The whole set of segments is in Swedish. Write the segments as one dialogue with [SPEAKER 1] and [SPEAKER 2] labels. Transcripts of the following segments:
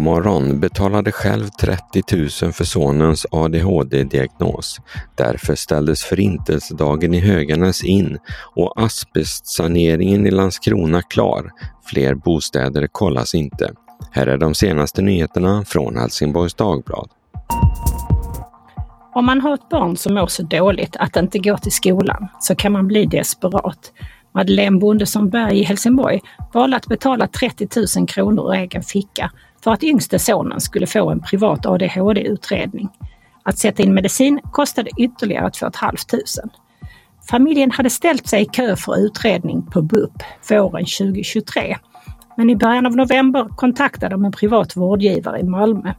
[SPEAKER 1] morgon betalade själv 30 000 för sonens ADHD-diagnos. Därför ställdes Förintelsedagen i Höganäs in och asbestsaneringen i Landskrona klar. Fler bostäder kollas inte. Här är de senaste nyheterna från Helsingborgs Dagblad.
[SPEAKER 2] Om man har ett barn som mår så dåligt att det inte går till skolan så kan man bli desperat. Madeleine Bondesson Berg i Helsingborg valde att betala 30 000 kronor ur egen ficka för att yngste sonen skulle få en privat ADHD-utredning. Att sätta in medicin kostade ytterligare 2 500. Familjen hade ställt sig i kö för utredning på BUP våren 2023. Men i början av november kontaktade de en privat vårdgivare i Malmö.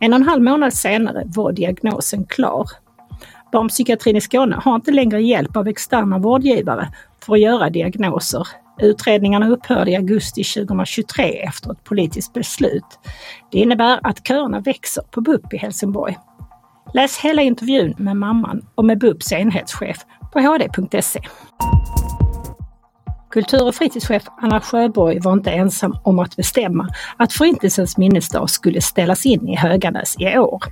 [SPEAKER 2] En och en halv månad senare var diagnosen klar. Barnpsykiatrin i Skåne har inte längre hjälp av externa vårdgivare för att göra diagnoser. Utredningarna upphörde i augusti 2023 efter ett politiskt beslut. Det innebär att köerna växer på BUP i Helsingborg. Läs hela intervjun med mamman och med BUPs enhetschef på hd.se. Kultur och fritidschef Anna Sjöborg var inte ensam om att bestämma att Förintelsens minnesdag skulle ställas in i Höganäs i år.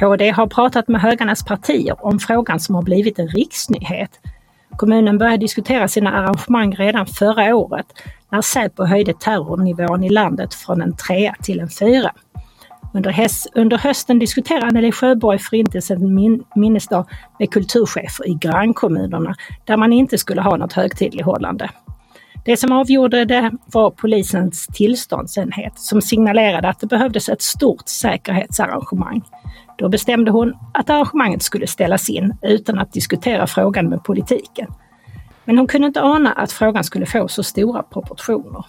[SPEAKER 2] HD har pratat med Höganäs partier om frågan som har blivit en riksnyhet. Kommunen började diskutera sina arrangemang redan förra året när Säpo höjde terrornivån i landet från en trea till en fyra. Under, under hösten diskuterade Anneli Sjöborg Förintelsens min, minnesdag med kulturchefer i grannkommunerna där man inte skulle ha något högtidlighållande. Det som avgjorde det var polisens tillståndsenhet som signalerade att det behövdes ett stort säkerhetsarrangemang. Då bestämde hon att arrangemanget skulle ställas in utan att diskutera frågan med politiken. Men hon kunde inte ana att frågan skulle få så stora proportioner.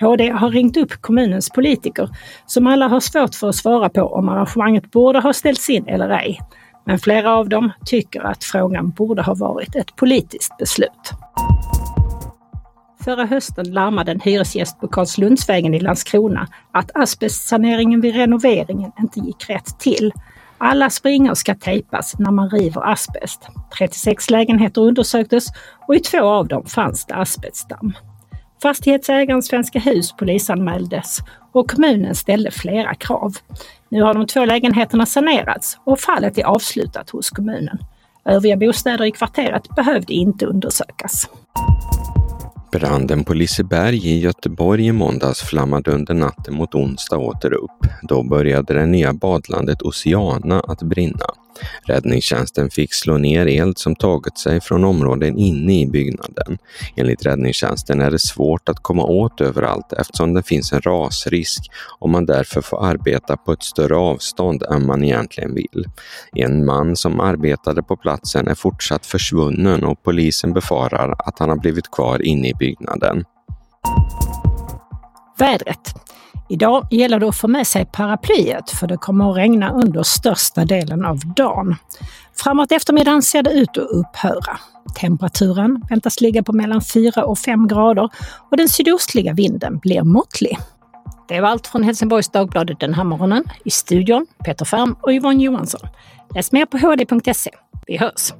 [SPEAKER 2] HD har ringt upp kommunens politiker som alla har svårt för att svara på om arrangemanget borde ha ställts in eller ej. Men flera av dem tycker att frågan borde ha varit ett politiskt beslut. Förra hösten larmade en hyresgäst på Karlslundsvägen i Landskrona att asbestsaneringen vid renoveringen inte gick rätt till. Alla springor ska tejpas när man river asbest. 36 lägenheter undersöktes och i två av dem fanns det asbestdamm. Fastighetsägaren Svenska Hus polisanmäldes och kommunen ställde flera krav. Nu har de två lägenheterna sanerats och fallet är avslutat hos kommunen. Övriga bostäder i kvarteret behövde inte undersökas.
[SPEAKER 1] Branden på Liseberg i Göteborg i måndags flammade under natten mot onsdag åter upp. Då började det nya badlandet Oceana att brinna. Räddningstjänsten fick slå ner eld som tagit sig från områden inne i byggnaden. Enligt räddningstjänsten är det svårt att komma åt överallt eftersom det finns en rasrisk och man därför får arbeta på ett större avstånd än man egentligen vill. En man som arbetade på platsen är fortsatt försvunnen och polisen befarar att han har blivit kvar inne i byggnaden.
[SPEAKER 2] Vädret. Idag gäller det att få med sig paraplyet för det kommer att regna under största delen av dagen. Framåt eftermiddagen ser det ut att upphöra. Temperaturen väntas ligga på mellan 4 och 5 grader och den sydostliga vinden blir måttlig. Det var allt från Helsingborgs Dagbladet den här morgonen. I studion Peter Färm och Yvonne Johansson. Läs mer på hd.se. Vi hörs!